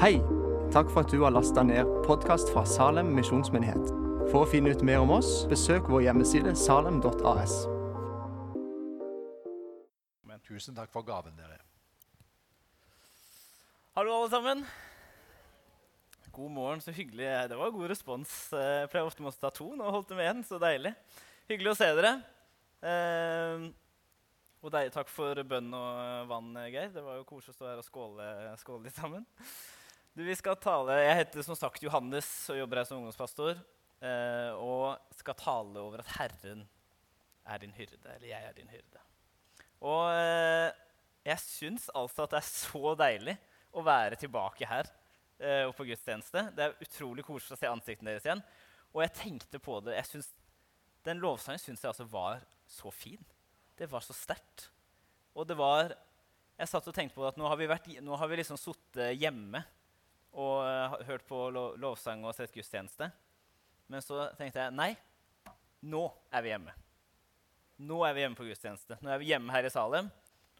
Hei! Takk for at du har lasta ned podkast fra Salem misjonsmyndighet. For å finne ut mer om oss, besøk vår hjemmeside salem.as. Men tusen takk for gaven, dere. Hallo, alle sammen. God morgen, så hyggelig. Det var god respons. Eh, Jeg pleier ofte å ta to. Nå holdt det med én, så deilig. Hyggelig å se dere. Eh, og deg, takk for bønn og vann, Geir. Det var jo koselig å stå her og skåle, skåle litt sammen. Vi skal tale, Jeg heter som sagt Johannes og jobber her som ungdomspastor. eh, og skal tale over at Herren er din hyrde, eller jeg er din hyrde. Og eh, jeg syns altså at det er så deilig å være tilbake her eh, og på gudstjeneste. Det er utrolig koselig å se ansiktene deres igjen. Og jeg tenkte på det. Jeg synes, den lovsangen syns jeg altså var så fin. Det var så sterkt. Og det var Jeg satt og tenkte på at nå har vi, vært, nå har vi liksom sittet hjemme og uh, hørt på lov lovsang og sett gudstjeneste. Men så tenkte jeg nei, nå er vi hjemme. Nå er vi hjemme på gudstjeneste. Nå er vi hjemme her i Salem.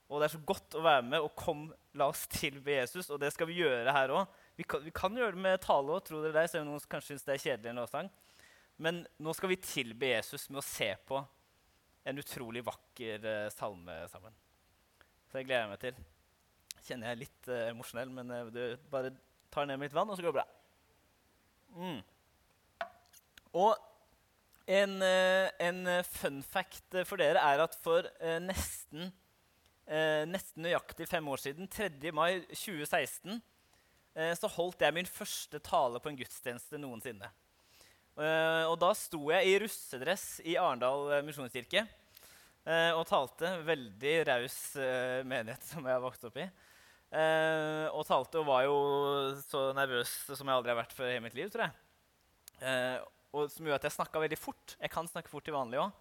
Og det er så godt å være med. og kom, La oss tilbe Jesus, og det skal vi gjøre her òg. Vi, vi kan gjøre det med tale òg, dere det, selv om noen kanskje syns det er kjedelig. en lovsang. Men nå skal vi tilbe Jesus med å se på en utrolig vakker uh, salme sammen. Så det gleder jeg meg til. Kjenner jeg er litt uh, emosjonell, men uh, du bare tar ned med litt vann, og så går det bra. Mm. Og en, eh, en eh, fun fact eh, for dere er at for nesten, nesten nøyaktig fem år siden, 3. mai 2016, eh, så holdt jeg min første tale på en gudstjeneste noensinne. Og da sto jeg i russedress i Arendal misjonskirke og talte. Veldig raus menighet som jeg har vokst opp i. Eh, og talte og var jo så nervøs som jeg aldri har vært før i mitt liv, tror jeg. Eh, og som gjorde at jeg snakka veldig fort. Jeg kan snakke fort til vanlig òg.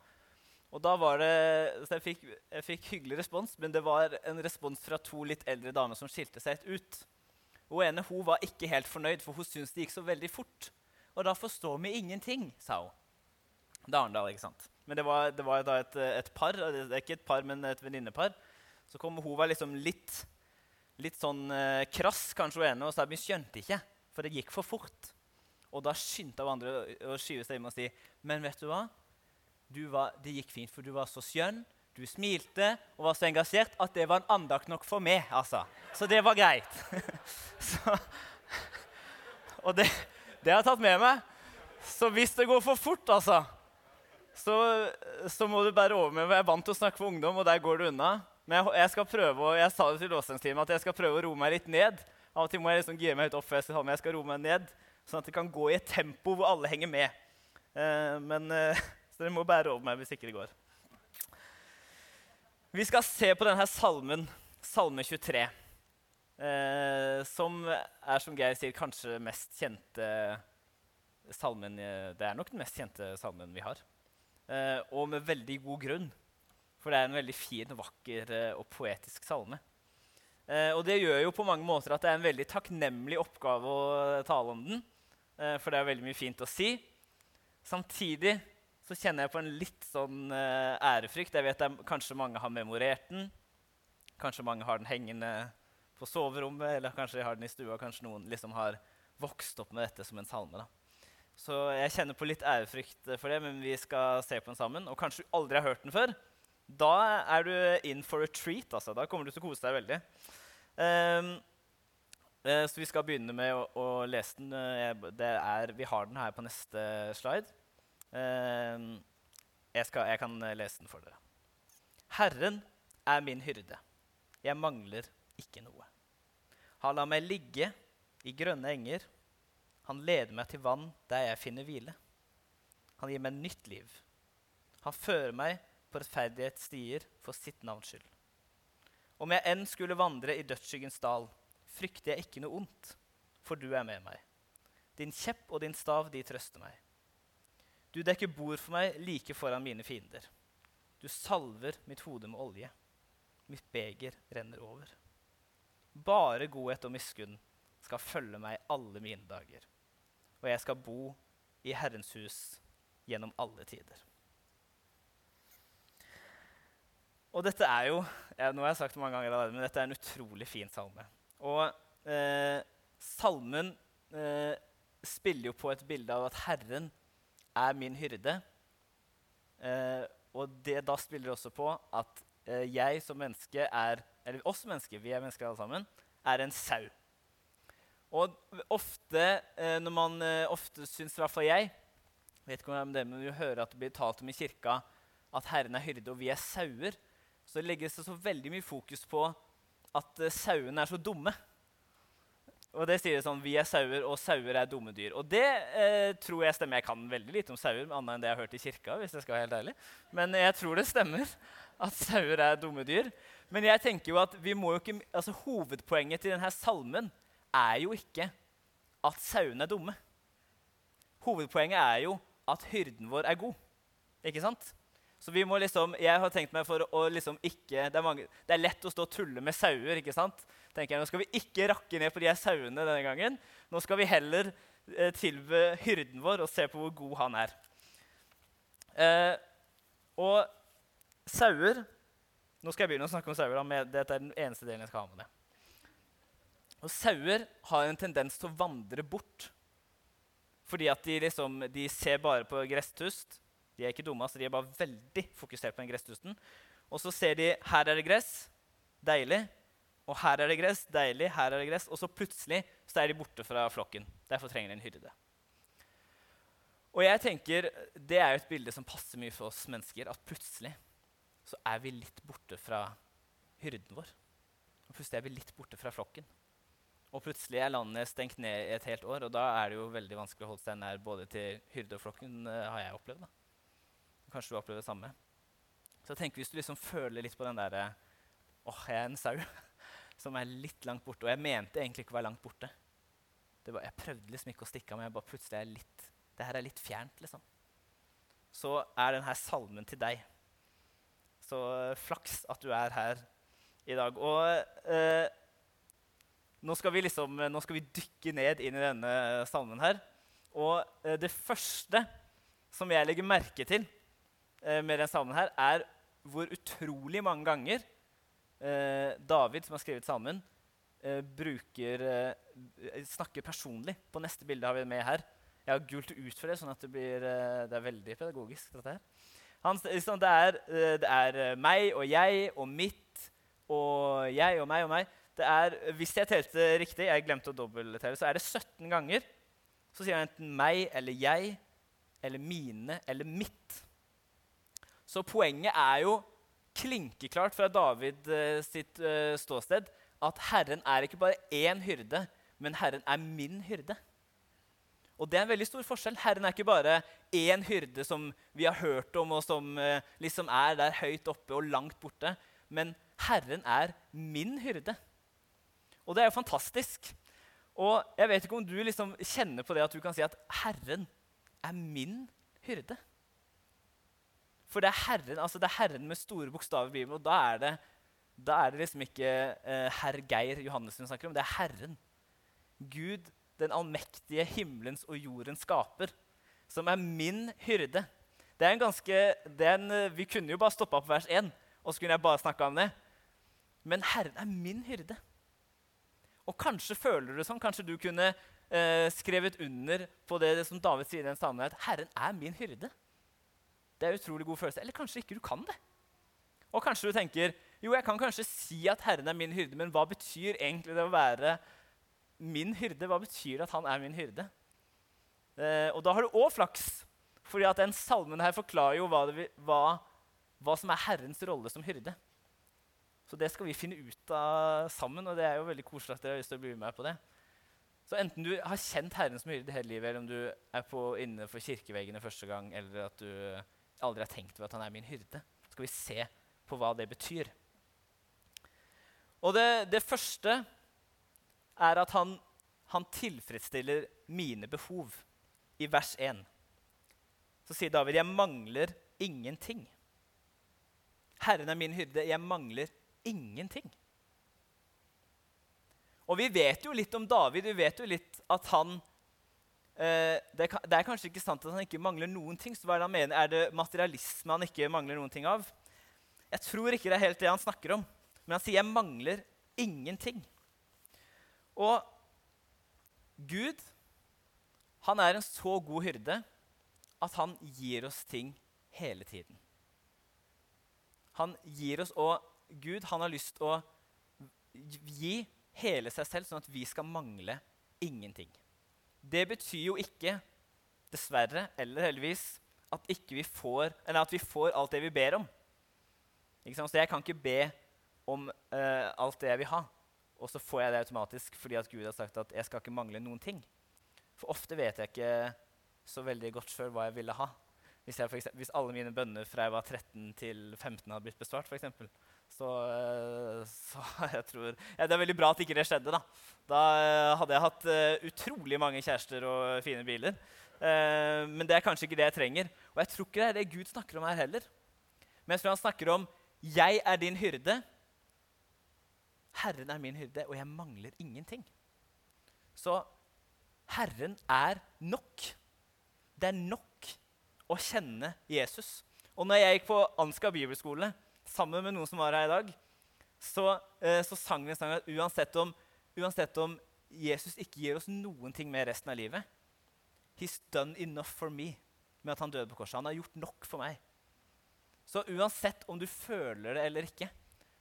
Og da var det, så jeg fikk, jeg fikk hyggelig respons, men det var en respons fra to litt eldre damer som skilte seg litt ut. Hun ene hun var ikke helt fornøyd, for hun syntes det gikk så veldig fort. Og da forstår vi ingenting, sa hun. Det er Arendal, ikke sant? Men det var, det var da et, et par, det er ikke et par, men et venninnepar. Så kom hun var liksom litt, litt sånn eh, krass, kanskje hun ene, og sa vi skjønte ikke, for det gikk for fort. Og da skyndte hun andre å- skyve seg inn og si Men vet du hva? Du var, det gikk fint, for du var så skjønn, du smilte og var så engasjert at det var en andakt nok for meg. altså. Så det var greit. så, og det, det har jeg tatt med meg. Så hvis det går for fort, altså, så, så må du bære over med Jeg er vant til å snakke for ungdom, og der går det unna. Men jeg, jeg skal prøve, å- jeg sa det til låsingsteamet at jeg skal prøve å roe meg litt ned. Av og til må jeg liksom gire meg litt opp før jeg skal. Jeg skal roe meg ned, sånn at det kan gå i et tempo hvor alle henger med. Eh, men eh, Så dere må bære over meg hvis ikke det går. Vi skal se på denne salmen, salme 23, eh, som er, som Geir sier, kanskje mest kjente salmen eh, Det er nok den mest kjente salmen vi har. Eh, og med veldig god grunn. For det er en veldig fin, vakker eh, og poetisk salme. Eh, og det gjør jo på mange måter at det er en veldig takknemlig oppgave å tale om den. Eh, for det er veldig mye fint å si. Samtidig så kjenner jeg på en litt sånn eh, ærefrykt. Jeg vet er, Kanskje mange har memorert den. Kanskje mange har den hengende på soverommet, eller kanskje de har den i stua. Kanskje noen liksom har vokst opp med dette som en salme. da. Så jeg kjenner på litt ærefrykt for det, men vi skal se på den sammen. Og kanskje du aldri har hørt den før. Da er du in for a treat. altså. Da kommer du til å kose deg veldig. Um, så vi skal begynne med å, å lese den. Eh, er, vi har den her på neste slide. Um, jeg, skal, jeg kan eh, lese den for dere. Herren er min hyrde. Jeg mangler ikke noe. Han lar meg ligge i grønne enger. Han leder meg til vann der jeg finner hvile. Han gir meg nytt liv. Han fører meg på rettferdighetsstier for sitt navns skyld. Om jeg enn skulle vandre i dødsskyggens dal, frykter jeg ikke noe ondt, for du er med meg. Din kjepp og din stav, de trøster meg. Du dekker bord for meg like foran mine fiender. Du salver mitt hode med olje. Mitt beger renner over. Bare godhet og miskunn skal følge meg alle mine dager. Og jeg skal bo i Herrens hus gjennom alle tider. Og dette er jo ja, nå har jeg sagt det mange ganger allerede, men dette er en utrolig fin salme. Og eh, salmen eh, spiller jo på et bilde av at Herren er min hyrde. Eh, og det da spiller også på at eh, jeg som menneske er Eller oss mennesker, vi er mennesker alle sammen, er en sau. Og ofte, eh, når man eh, ofte syns i hvert fall jeg vet ikke om det, men Du hører at det blir talt om i kirka at Herren er hyrde, og vi er sauer, så legges det så veldig mye fokus på at uh, sauene er så dumme. Og det sier det sånn Vi er sauer, og sauer er dumme dyr. Og det eh, tror jeg stemmer. Jeg kan veldig lite om sauer, annet enn det jeg har hørt i kirka. hvis jeg skal være helt ærlig. Men jeg tror det stemmer at sauer er dumme dyr. Men jeg tenker jo at vi må jo ikke, altså hovedpoenget til denne salmen er jo ikke at sauene er dumme. Hovedpoenget er jo at hyrden vår er god. Ikke sant? Så vi må liksom, jeg har tenkt meg for å liksom ikke det er, mange, det er, lett å stå og tulle med sauer. ikke sant? Tenker jeg, Nå skal vi ikke rakke ned på de her sauene denne gangen. Nå skal vi heller eh, tilbe hyrden vår og se på hvor god han er. Eh, og sauer Nå skal jeg begynne å snakke om sauer. Da, dette er den eneste delen jeg skal ha med det. Og Sauer har en tendens til å vandre bort. Fordi at de, liksom, de ser bare på gresstust de er ikke dumme, så de er bare veldig fokusert på den gresstusten. Og så ser de her er det gress, deilig. Og her er det gress, deilig. her er det gress. Og så plutselig så er de borte fra flokken. Derfor trenger de en hyrde. Og jeg tenker, Det er jo et bilde som passer mye for oss mennesker. At plutselig så er vi litt borte fra hyrden vår. Og plutselig er vi litt borte fra flokken. Og plutselig er landet stengt ned i et helt år, og da er det jo veldig vanskelig å holde seg nær både til hyrde og flokken, eh, har jeg opplevd. da. Kanskje du opplever det samme. Så tenker Hvis du liksom føler litt på den derre åh, jeg er en sau som er litt langt borte. Og jeg mente egentlig ikke å være langt borte. Var, jeg prøvde liksom ikke å stikke av, men jeg bare plutselig er litt, det her er litt fjernt. liksom. Så er denne salmen til deg. Så uh, flaks at du er her i dag. Og uh, nå, skal vi liksom, nå skal vi dykke ned inn i denne salmen her. Og uh, det første som jeg legger merke til, eh, med den salmen her, er hvor utrolig mange ganger eh, David, som har skrevet salmen, eh, bruker, eh, snakker personlig. På neste bilde har vi det med her. Jeg har gult ut for det, sånn at det, blir, eh, det er veldig pedagogisk. dette her. Han, liksom, det, er, eh, det er meg og jeg og mitt og jeg og meg og meg. Det er, hvis jeg telte riktig, jeg glemte å dobbelttelle, så er det 17 ganger. Så sier han enten meg eller jeg eller mine eller mitt. Så poenget er jo klinkeklart fra David eh, sitt eh, ståsted at Herren er ikke bare én hyrde, men Herren er min hyrde. Og det er en veldig stor forskjell. Herren er ikke bare én hyrde som vi har hørt om, og som eh, liksom er der høyt oppe og langt borte. Men Herren er min hyrde. Og det er jo fantastisk. Og jeg vet ikke om du liksom kjenner på det at du kan si at Herren er min hyrde. For det er Herren altså det er Herren med store bokstaver i Bibelen. Og da er det, da er det liksom ikke eh, herr Geir Johannessen snakker om, det er Herren. Gud, den allmektige himmelens og jordens skaper, som er min hyrde. Det er en ganske, det er en, Vi kunne jo bare stoppa på vers 1, og så kunne jeg bare snakka om det. Men Herren er min hyrde. Og kanskje føler du det sånn. Kanskje du kunne eh, skrevet under på det som David sier i den salmen, at 'Herren er min hyrde'. Det er en utrolig god følelse. Eller kanskje ikke du kan det. Og kanskje du tenker jo, jeg kan kanskje si at Herren er min hyrde, men hva betyr egentlig det å være min hyrde? Hva betyr at han er min hyrde? Eh, og da har du òg flaks, fordi at den salmen her forklarer jo hva, det, hva, hva, som er Herrens rolle som hyrde. Så det skal vi finne ut av sammen, og det er jo veldig koselig at dere har lyst til å bli med på det. Så enten du har kjent Herren som hyrde hele livet, eller om du er på, innenfor kirkeveggene første gang, eller at du aldri har tenkt ved at han er min hyrde. Så skal vi se på hva det betyr. Og det, det første er at han, han, tilfredsstiller mine behov. I vers 1 så sier David, 'Jeg mangler ingenting'. Herren er min hyrde, jeg mangler ingenting. Og vi vet jo litt om David. Vi vet jo litt at han det, det, er kanskje ikke sant at han ikke mangler noen ting. så hva Er det han mener? Er det materialisme han ikke mangler noen ting av? Jeg tror ikke det er helt det han snakker om. Men han sier 'jeg mangler ingenting'. Og Gud han er en så god hyrde at han gir oss ting hele tiden. Han gir oss, og Gud han har lyst til å gi hele seg selv, sånn at vi skal mangle ingenting. Det betyr jo ikke, dessverre eller heldigvis, at, vi får, at vi får alt det vi ber om. Så jeg kan ikke be om uh, alt det jeg vil ha, og så får jeg det automatisk fordi at Gud har sagt at jeg skal ikke mangle noen ting. For ofte vet jeg ikke så veldig godt sjøl hva jeg ville ha. Hvis, eksempel, hvis, alle mine bønner fra jeg var 13 til 15 hadde blitt besvart, f.eks. Så, eh, så jeg tror ja, Det er veldig bra at ikke det skjedde. Da Da eh, hadde jeg hatt uh, utrolig mange kjærester og fine biler. Men det er kanskje ikke det jeg trenger. Og jeg tror ikke det er det Gud snakker om her heller. Men jeg tror han snakker om 'Jeg er din hyrde'. Herren er min hyrde, og jeg mangler ingenting. Så Herren er nok. Det er nok å kjenne Jesus. Og når jeg gikk på Ansgar bibelskole sammen med noen som var her i dag, så, eh, så sang vi en sang at uansett om, uansett om, Jesus ikke gir oss noen ting med resten av livet He's done enough for me med at han døde på korset. Han har gjort nok for meg. Så uansett om du føler det eller ikke,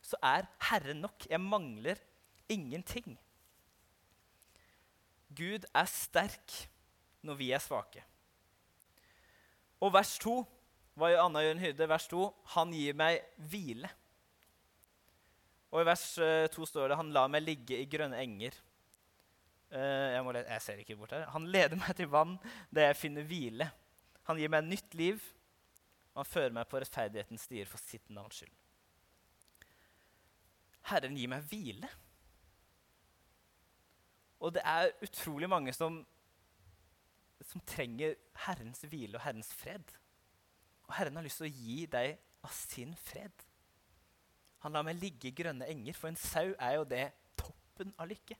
så er Herren nok. Jeg mangler ingenting. Gud er sterk når vi er svake. Og vers 2 hva gjør Anna gjør hyrde? Vers 2 han gir meg hvile. Og i vers 2 eh, står det han lar meg ligge i grønne enger. Uh, jeg, lede, jeg, ser ikke bort her. Han leder meg til vann der jeg finner hvile. Han gir meg nytt liv. Han fører meg på rettferdighetens stier for sitt navns skyld. Herren gir meg hvile. Og det er utrolig mange som, som trenger Herrens hvile og Herrens fred. Og Herren har lyst til å gi deg av sin fred. Han lar meg ligge i grønne enger, for en sau er jo det toppen av lykke.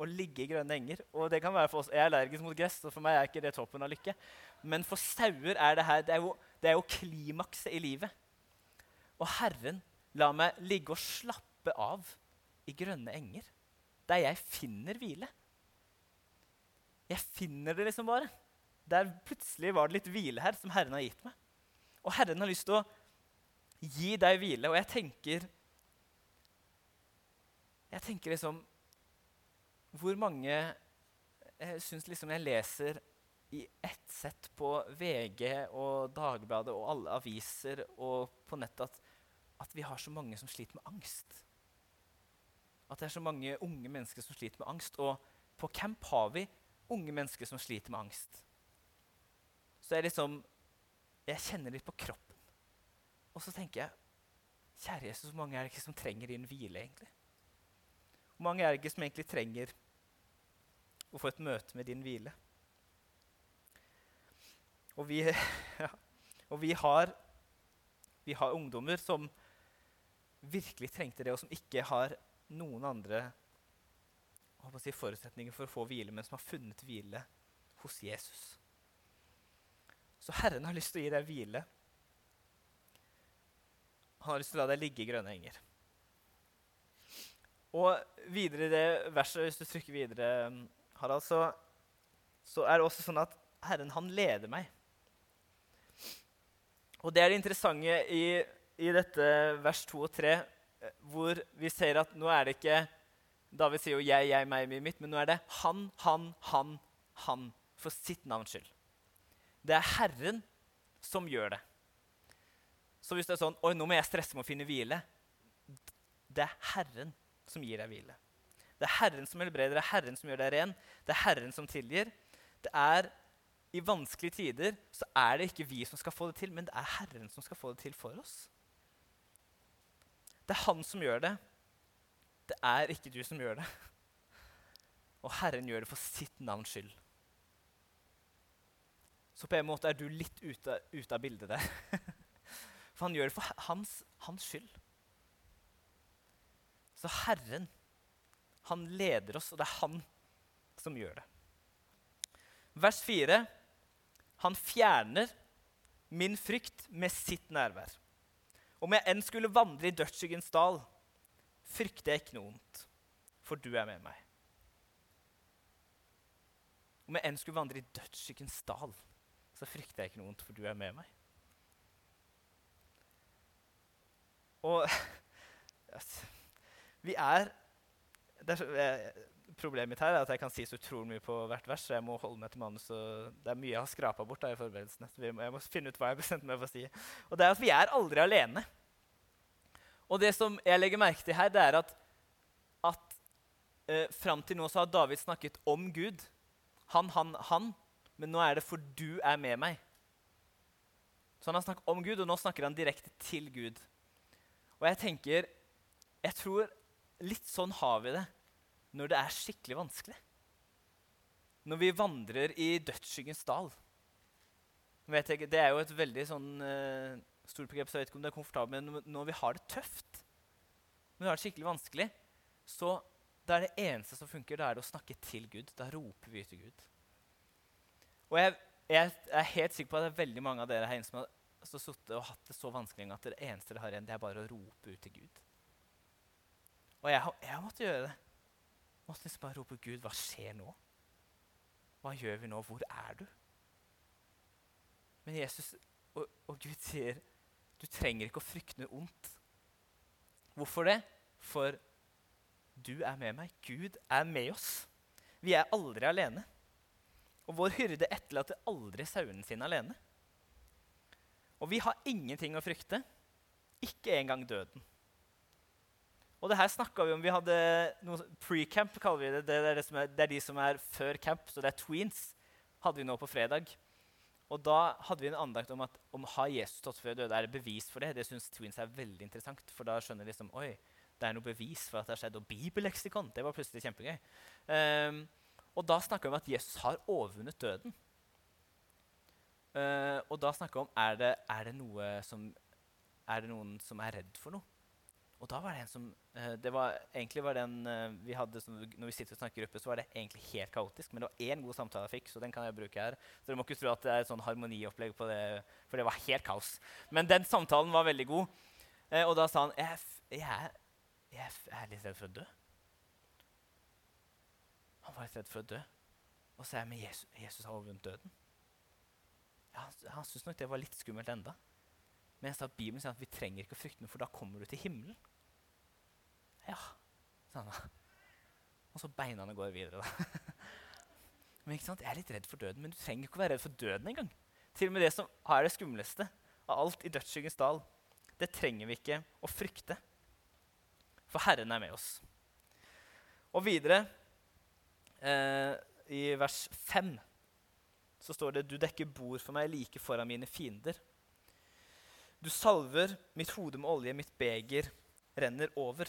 Å ligge i grønne enger. Og det kan være for oss, Jeg er allergisk mot gress, og for meg er ikke det toppen av lykke. Men for sauer er det her det er jo, det er jo klimakset i livet. Og Herren lar meg ligge og slappe av i grønne enger der jeg finner hvile. Jeg finner det liksom bare. Der plutselig var det litt hvile her som Herren har gitt meg. Og Herren har lyst til å gi deg hvile. Og jeg tenker Jeg tenker liksom Hvor mange Jeg syns liksom jeg leser i ett sett på VG og Dagbladet og alle aviser og på nettet at, at vi har så mange som sliter med angst at det er så mange unge mennesker som sliter med angst. Og på camp har vi unge mennesker som sliter med angst. Så jeg liksom Jeg kjenner litt på kroppen. Og så tenker jeg Kjære Jesus, hvor mange er det ikke som trenger din hvile, egentlig? Hvor mange er det ikke som egentlig trenger å få et møte med din hvile? Og vi, ja, og vi har, vi har ungdommer som virkelig trengte det, og som ikke har noen andre si, forutsetninger for å få hvile, men som har funnet hvile hos Jesus. Så Herren har lyst til å gi deg hvile. Han har lyst til å la deg ligge i grønne enger. Og videre i det verset, hvis du trykker videre, Harald, så, så er det også sånn at Herren, han leder meg. Og det er det interessante i, i dette vers 2 og 3 hvor vi ser at nå er det ikke David sier jo 'jeg, jeg, meg, meg, mitt', men nå er det han, han, han, han for sitt navns skyld. Det er Herren som gjør det. Så hvis det er sånn 'Oi, nå må jeg stresse med å finne hvile', det er Herren som gir deg hvile. Det er Herren som helbreder, det er Herren som gjør deg ren, det er Herren som tilgir. Det er I vanskelige tider så er det ikke vi som skal få det til, men det er Herren som skal få det til for oss. Det er han som gjør det. Det er ikke du som gjør det. Og Herren gjør det for sitt navns skyld. Så på en måte er du litt ute, ute av bildet der. For han gjør det for hans, hans skyld. Så Herren, han leder oss, og det er han som gjør det. Vers 4. Han fjerner min frykt med sitt nærvær. Om jeg enn skulle vandre i dødsskyggens dal, frykter jeg ikke noe vondt, for du er med meg. Om jeg enn skulle vandre i dødsskyggens dal, så frykter jeg ikke noe vondt, for du er med meg. Og vi er, er Problemet mitt her er at jeg kan si så utrolig mye på hvert vers, så jeg må holde meg til manus. det er mye jeg har skrapa bort da, i forberedelsene. Jeg må finne ut hva jeg bestemte meg for å si. Og det er at vi er aldri alene. Og det som jeg legger merke til her, det er at, at eh, fram til nå så har David snakket om Gud. Han, han, han. Men nå er det 'for du er med meg'. Så han har snakket om Gud, og nå snakker han direkte til Gud. Og jeg tenker Jeg tror litt sånn har vi det når det er skikkelig vanskelig. Når vi vandrer i dødsskyggens dal. Det er jo et veldig sånn, uh, stort begrep, så jeg vet ikke om det er komfortabelt, men når vi har det tøft, når vi har det skikkelig vanskelig, så det er det eneste som funker, det er å snakke til Gud. Da roper vi til Gud. Og jeg, jeg er helt sikker på at det er veldig mange av dere her inne som har sittet og hatt det så vanskelig at det eneste dere har igjen, det er bare å rope ut til Gud. Og jeg, jeg måttet gjøre det måtte liksom bare rope Gud, hva skjer nå? Hva gjør vi nå? Hvor er du? Men Jesus og, og Gud sier du trenger ikke å frykte noe ondt. Hvorfor det? For du er med meg. Gud er med oss. Vi er aldri alene. Og vår hyrde etterlater aldri sauene sine alene. Og vi har ingenting å frykte, ikke engang døden. Og det her snakka vi om. Vi hadde noe pre-camp, kaller vi det. Det er, det, er, det er, de som er før camp, så det er tweens. hadde vi nå på fredag. Og da hadde vi en andakt om at om har Jesus stått før døde, er det bevis for det. Det syns Twins er veldig interessant, for da skjønner de liksom oi, det er noe bevis for at det har skjedd. Og bibelleksikon, det var plutselig kjempegøy. Um, og da snakker vi om at Jesus har overvunnet døden. Uh, og da snakker vi om er det, er det noe som er det noen som er redd for noe. Og da var det en som uh, det var, Egentlig var den uh, vi hadde som, Når vi sitter og snakker i gruppe, så var det egentlig helt kaotisk. Men det var én god samtale jeg fikk, så den kan jeg bruke her. Så dere må ikke tro at det er et sånn harmoniopplegg på det, for det var helt kaos. Men den samtalen var veldig god. Uh, og da sa han jeg, jeg, jeg, er litt redd for å dø. Han var litt redd for å dø. Og så er jeg med Jesus, Jesus har overvunnet døden. Ja, han han syntes nok det var litt skummelt enda. Men jeg sa at Bibelen sier at vi trenger ikke å frykte noe, for da kommer du til himmelen. Ja, sa han. Og så beina går videre. da. men ikke sant? Jeg er litt redd for døden, men du trenger ikke å være redd for døden engang. Til og med det som er det skumleste av alt i dødsskyggens dal, det trenger vi ikke å frykte. For Herren er med oss. Og videre, eh, i vers 5, så står det Du dekker bord for meg like foran mine fiender. Du salver mitt hode med olje, mitt beger renner over.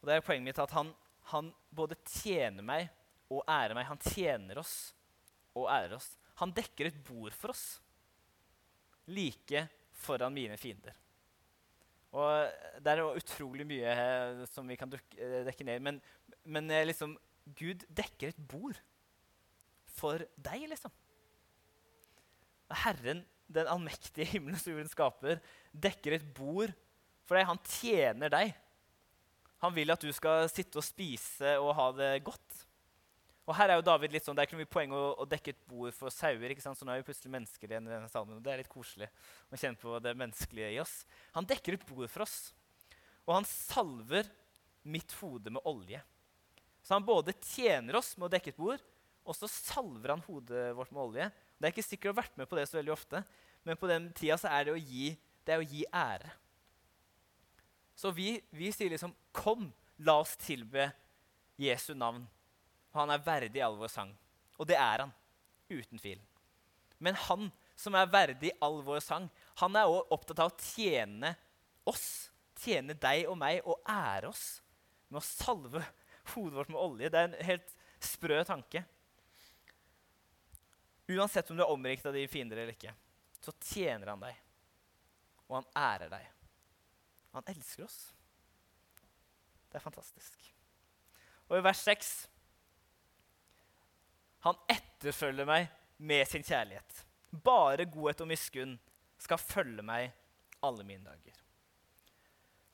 Og det er poenget mitt at han, han både tjener meg og ærer meg. Han tjener oss og ærer oss. Han dekker et bord for oss, like foran mine fiender. Og Det er jo utrolig mye eh, som vi kan eh, dekke ned men, men eh, liksom, Gud dekker et bord for deg, liksom. Herren den allmektige himmelen som jorden skaper, dekker et bord for deg. Han tjener deg. Han vil at du skal sitte og spise og ha det godt. Og her er jo David litt sånn, Det er ikke noe poeng å, å, dekke et bord for sauer. ikke sant? Så nå er vi plutselig mennesker igjen i denne salmen, og Det er litt koselig å kjenne på det menneskelige i oss. Han dekker et bord for oss, og han salver mitt hode med olje. Så han både tjener oss med å dekke et bord, og så salver han hodet vårt med olje. Det er ikke sikkert å ha vært med på det så veldig ofte, men på den tida så er det å gi, det å gi ære. Så vi, vi, sier liksom Kom, la oss tilbe Jesu navn. Han er verdig all vår sang. Og det er han. Uten tvil. Men han som er verdig all vår sang, han er også opptatt av å tjene oss, tjene deg og meg, og ære oss med å salve hodet vårt med olje. Det er en helt sprø tanke. Uansett om du er omringet av dine fiender eller ikke, så tjener han deg, og han ærer deg. Han elsker oss. Det er fantastisk. Og i vers 6 Han etterfølger meg med sin kjærlighet. Bare godhet og miskunn skal følge meg alle mine dager.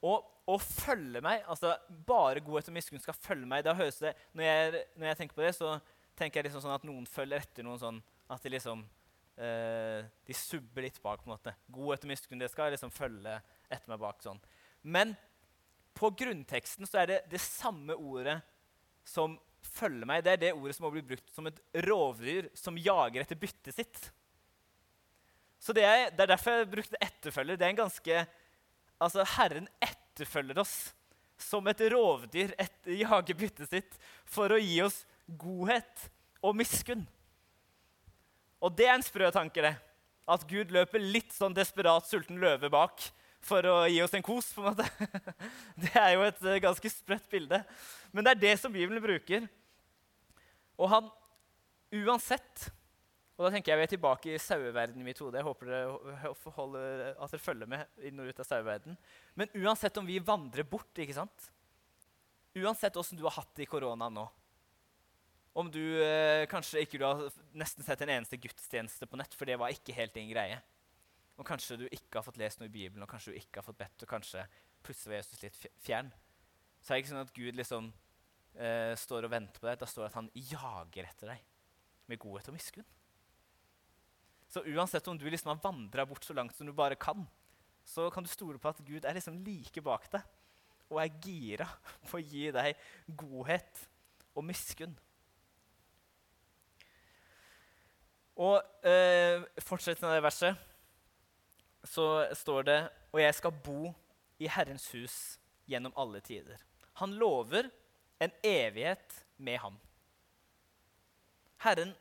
Og å følge meg, altså bare godhet og miskunn skal følge meg, da høres det, når jeg, når jeg tenker på det, så tenker jeg liksom sånn at noen følger etter noen sånn At de liksom eh, De subber litt bak. på en måte. Godhet og miskunn det skal liksom følge etter meg bak. sånn. Men på grunnteksten så er det det samme ordet som følger meg. Det er det ordet som har blitt brukt som et rovdyr som jager etter byttet sitt. Så det er, det er derfor jeg brukte etterfølger. Det er en ganske Altså, Herren etterfølger oss som et rovdyr et, jager byttet sitt for å gi oss godhet og miskunn. Og det er en sprø tanke, det. At Gud løper litt sånn desperat sulten løve bak for å gi oss en kos. på en måte. Det er jo et eh, ganske sprøtt bilde. Men det er det som Bibelen bruker. Og han uansett og da tenker jeg vi er tilbake i saueverdenen i mitt hode. Jeg håper dere, holder, at dere følger med inn og ut av saueverdenen. Men uansett om vi vandrer bort, ikke sant? uansett åssen du har hatt det i koronaen nå Om du eh, kanskje ikke du har nesten sett en eneste gudstjeneste på nett, for det var ikke helt din greie. Og kanskje du ikke har fått lest noe i Bibelen, og kanskje du ikke har fått bedt, og kanskje plutselig var Jesus litt fjern. Så er det ikke sånn at Gud liksom eh, står og venter på deg. Da står det at han jager etter deg med godhet og miskunn. Så uansett om du liksom har vandra bort så langt som du bare kan, så kan du stole på at Gud er liksom like bak deg og er gira på å gi deg godhet og miskunn. Og eh, fortsett med det verset, så står det Og jeg skal bo i Herrens hus gjennom alle tider. Han lover en evighet med ham. Herren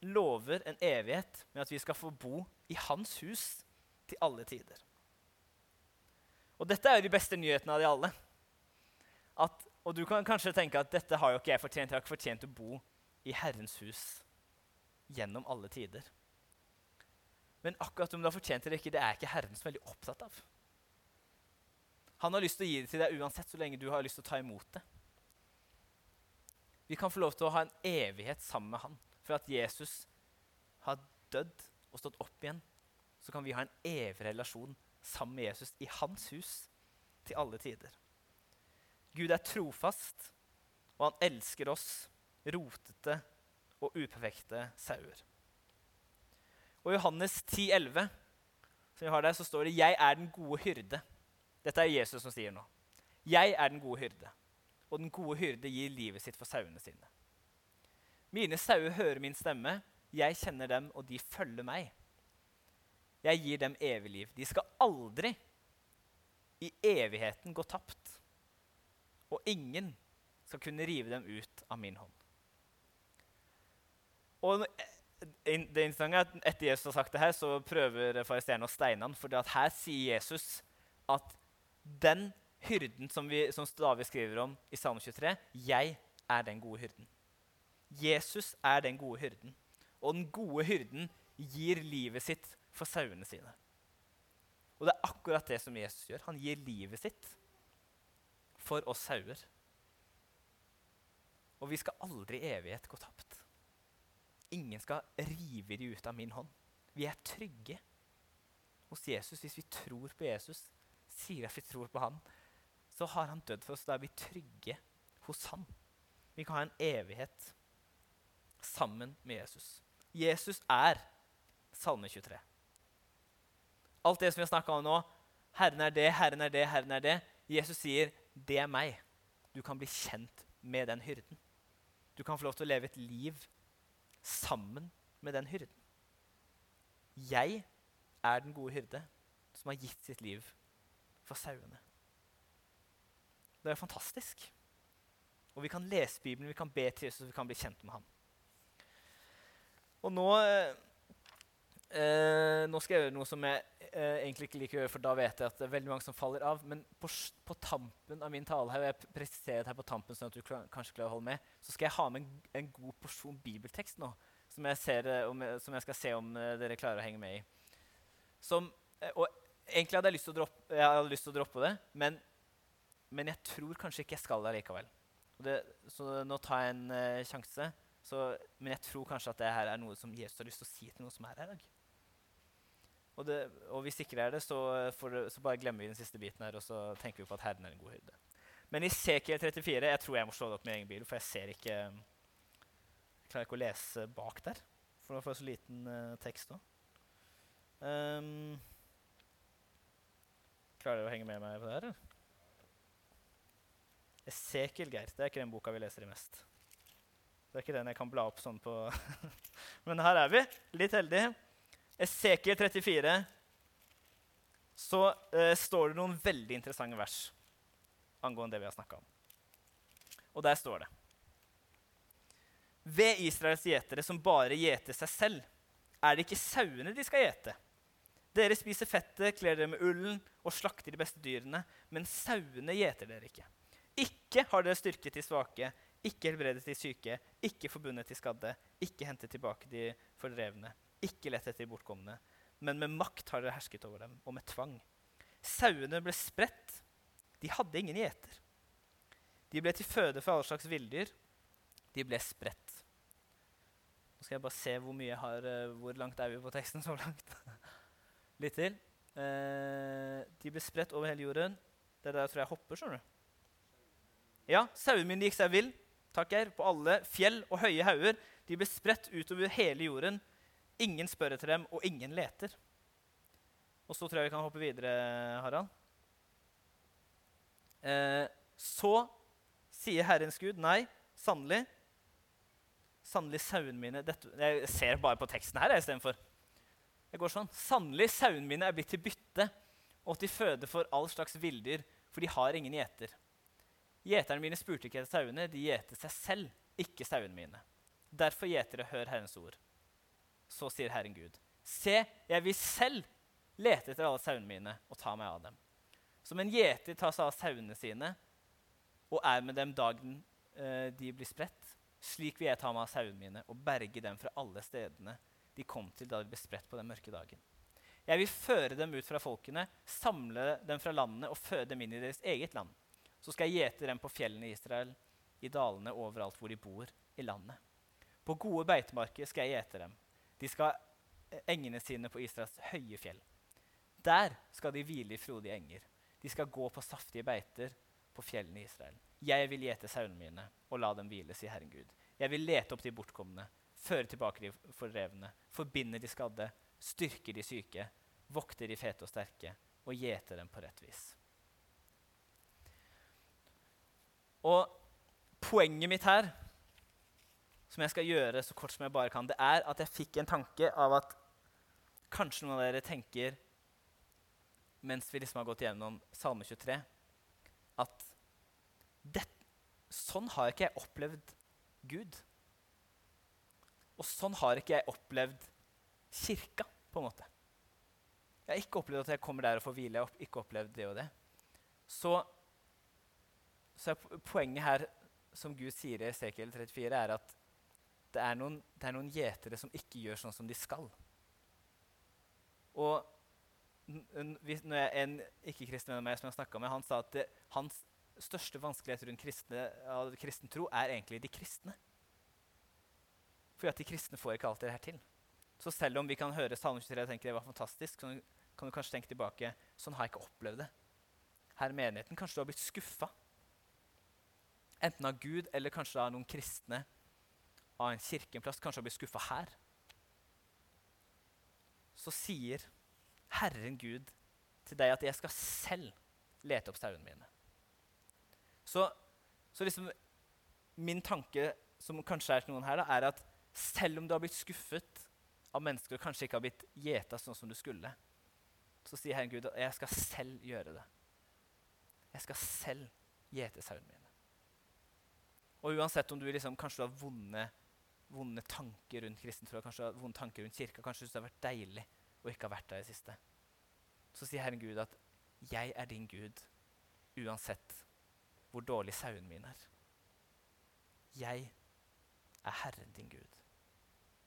lover en evighet med at vi skal få bo i hans hus til alle tider. Og dette er jo de beste nyhetene av de alle. At, og du kan kanskje tenke at dette har jo ikke jeg fortjent. Jeg har ikke fortjent å bo i Herrens hus gjennom alle tider. Men akkurat om du har fortjent det eller ikke, det er ikke Herren så veldig opptatt av. Han har lyst til å gi det til deg uansett, så lenge du har lyst til å ta imot det. Vi kan få lov til å ha en evighet sammen med han. For at Jesus har dødd og stått opp igjen, så kan vi ha en evig relasjon sammen med Jesus i hans hus til alle tider. Gud er trofast, og han elsker oss rotete og uperfekte sauer. Og Johannes 10, 11, som vi har der, så står det 'Jeg er den gode hyrde'. Dette er Jesus som sier nå. 'Jeg er den gode hyrde', og den gode hyrde gir livet sitt for sauene sine. Mine sauer hører min stemme. Jeg kjenner dem, og de følger meg. Jeg gir dem evig liv. De skal aldri i evigheten gå tapt. Og ingen skal kunne rive dem ut av min hånd. Og det interessante er at Etter Jesus har sagt det her, så prøver fariseerne å steine ham. For her sier Jesus at den hyrden som, vi, som David skriver om i Salme 23, 'Jeg er den gode hyrden'. Jesus er den gode hyrden. Og den gode hyrden gir livet sitt for sauene sine. Og det er akkurat det som Jesus gjør. Han gir livet sitt for oss sauer. Og vi skal aldri i evighet gå tapt. Ingen skal rive de ut av min hånd. Vi er trygge hos Jesus hvis vi tror på Jesus, sier at vi tror på han. Så har han dødd for oss. Da er vi trygge hos han. Vi kan ha en evighet sammen med Jesus. Jesus er Salme 23. Alt det som vi har snakka om nå Herren er det, Herren er det, Herren er det. Jesus sier, 'Det er meg'. Du kan bli kjent med den hyrden. Du kan få lov til å leve et liv sammen med den hyrden. Jeg er den gode hyrde som har gitt sitt liv for sauene. Det er fantastisk. Og vi kan lese Bibelen, vi kan be til Jesus, vi kan bli kjent med ham. Og nå, eh, nå skal jeg gjøre noe som jeg eh, egentlig ikke liker å gjøre, for da vet jeg at det er veldig mange som faller av. Men på, på tampen av min tale her, og jeg presiserer her på tampen sånn at du kanskje klarer å holde med, så skal jeg ha med en, en god porsjon bibeltekst nå. Som jeg, ser, eh, om, som jeg, skal se om uh, dere klarer å henge med i. Som, uh, og egentlig hadde jeg lyst til å droppe, jeg til å droppe det, men, men jeg tror kanskje ikke jeg skal det likevel. Det, så nå tar jeg en uh, sjanse. Så, men jeg tror kanskje at det her er noe som Jesus har lyst til å si til noen som er her i dag. Og, det, og hvis ikke det er det, så, det, så bare glemmer vi den siste biten her, og så tenker vi på at Herren er en god hyrde. Men i Sekiel 34 Jeg tror jeg må slå det opp med egen bil, for jeg ser ikke Jeg klarer ikke å lese bak der, for det får så liten uh, tekst òg. Um, klarer dere å henge med meg på det her? Esekiel, Geir. Det er ikke den boka vi leser i mest. Det er ikke den jeg kan bla opp sånn på Men her er vi. Litt heldige. Esekiel 34. Så eh, står det noen veldig interessante vers angående det vi har snakka om. Og der står det Ved Israels gjetere som bare gjeter seg selv, er det ikke sauene de skal gjete. Dere spiser fettet, kler dere med ullen og slakter de beste dyrene, men sauene gjeter dere ikke. Ikke har dere styrket de svake, ikke helbredet de syke, ikke forbundet de skadde, ikke hentet tilbake de fordrevne, ikke lett etter de bortkomne. Men med makt har dere hersket over dem, og med tvang. Sauene ble spredt. De hadde ingen gjeter. De ble til føde for alle slags villdyr. De ble spredt. Nå skal jeg bare se hvor mye jeg har, uh, hvor langt er vi på teksten så langt. Litt til. Uh, de ble spredt over hele jorden. Det er der tror jeg hopper. skjønner du. Ja, sauene mine gikk seg vill takk Geir, på alle fjell og høye hauger. De ble spredt utover hele jorden. Ingen spør etter dem, og ingen leter. Og så tror jeg vi kan hoppe videre, Harald. Eh, så Sier Herrens Gud, nei, sannelig. Sannelig sauene mine dette, Jeg ser bare på teksten her istedenfor. Det går sånn. Sannelig sauene mine er blitt til bytte og til føde for all slags villdyr, for de har ingen gjeter. Gjeterne mine spurte ikke etter sauene, de gjete seg selv, ikke sauene mine. Derfor gjetere, hør Herrens ord. Så sier Herren Gud, se, jeg vil selv lete etter alle sauene mine og ta meg av dem. Som en gjeter tar seg av sauene sine, og er med dem dagen eh, de blir spredt. Slik vil jeg ta meg av sauene mine og berge dem fra alle stedene de kom til da de ble spredt på den mørke dagen. Jeg vil føre dem ut fra folkene, samle dem fra landene og føde dem inn i deres eget land. Så skal jeg gjete dem på fjellene i Israel, i dalene overalt hvor de bor i landet. På gode beitemarker skal jeg gjete dem. De skal ha engene sine på Israels høye fjell. Der skal de hvile i frodige enger. De skal gå på saftige beiter på fjellene i Israel. Jeg vil gjete sauene mine og la dem hvile, sier Herren Gud. Jeg vil lete opp de bortkomne, føre tilbake de fordrevne, forbinde de skadde, styrke de syke, vokte de fete og sterke og gjete dem på rett vis. Og poenget mitt her, som jeg skal gjøre så kort som jeg bare kan, det er at jeg fikk en tanke av at kanskje noen av dere tenker mens vi liksom har gått gjennom Salme 23 at det, sånn har ikke jeg opplevd Gud. Og sånn har ikke jeg opplevd kirka, på en måte. Jeg har ikke opplevd at jeg kommer der og får hvile. Jeg har ikke opplevd det og det. Så, så er poenget her, som Gud sier i Esekiel 34, er at det er noen, det er noen gjetere som ikke gjør sånn som de skal. Og når jeg, en ikke-kristen venn av meg som jeg snakka med, han sa at det, hans største vanskelighet rundt kristne, av kristen tro er egentlig de kristne. Fordi at de kristne får ikke alltid det her til. Så selv om vi kan høre Salme 23 og tenke det var fantastisk, så kan du kanskje tenke tilbake sånn har jeg ikke opplevd det. Her i menigheten kanskje du har blitt skuffa. Enten av Gud eller kanskje av noen kristne av en kirkeplass. Kanskje du har blitt skuffa her. Så sier Herren Gud til deg at jeg skal selv lete opp sauene mine. Så, så liksom min tanke, som kanskje er til noen her, da, er at selv om du har blitt skuffet av mennesker og kanskje ikke har blitt gjeta sånn som du skulle, så sier Herren Gud at jeg skal selv gjøre det. Jeg skal selv gjete sauene mine. Og uansett om du liksom, kanskje du har vonde, vonde tanker rundt kristen tro, kanskje vonde tanker rundt kirka, kanskje det har vært deilig og ikke har vært der i det siste, så sier Herren Gud at 'jeg er din Gud uansett hvor dårlig sauen min er'. Jeg er Herren din Gud.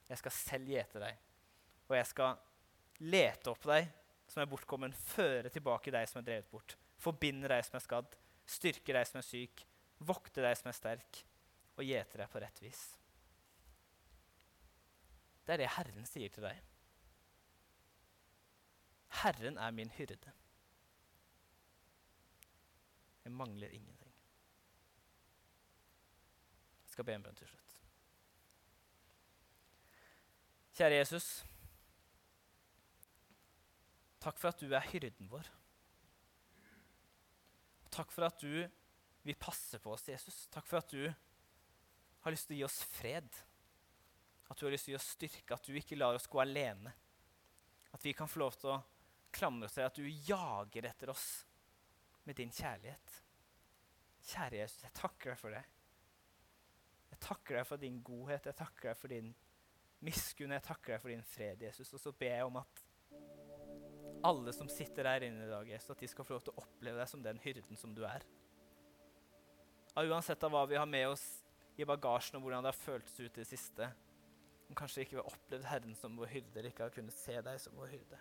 Jeg skal selv gjete deg, og jeg skal lete opp deg som er bortkommen, føre tilbake deg som er drevet bort, forbinde deg som er skadd, styrke deg som er syk, vokte deg som er sterk, og gjete deg på rett vis. Det er det Herren sier til deg. Herren er min hyrde. Jeg mangler ingenting. Jeg skal be en bønn til slutt. Kjære Jesus. Takk for at du er hyrden vår. Takk for at du vil passe på oss, Jesus. Takk for at du har lyst til å gi oss fred. At du har lyst til å gi oss styrke, at du ikke lar oss gå alene. At vi kan få lov til å klamre oss til at du jager etter oss med din kjærlighet. Kjære Jesus, jeg takker deg for det. Jeg takker deg for din godhet, jeg takker deg for din miskunn, jeg takker deg for din fred, Jesus. Og så ber jeg om at alle som sitter der inne i dag, Jesus, at de skal få lov til å oppleve deg som den hyrden som du er. Ja, uansett av hva vi har med oss i bagasjen, og hvordan det har føltes ut i det siste, om kanskje ikke vi har opplevd Herren som vår hyrde, eller ikke har kunnet se deg som vår hyrde.